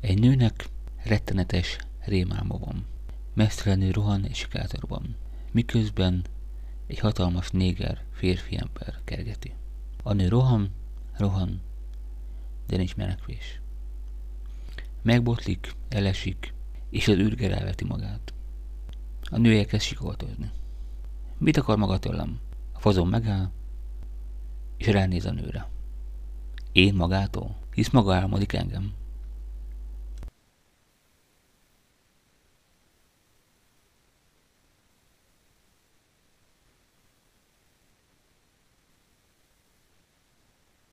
Egy nőnek rettenetes rémálma van. Mesztelenül rohan egy sikátorban, miközben egy hatalmas néger férfi ember kergeti. A nő rohan, rohan, de nincs menekvés. Megbotlik, elesik, és az űrger elveti magát. A nő elkezd sikoltozni. Mit akar maga tőlem? A fazon megáll, és ránéz a nőre. Én magától? Hisz maga álmodik engem.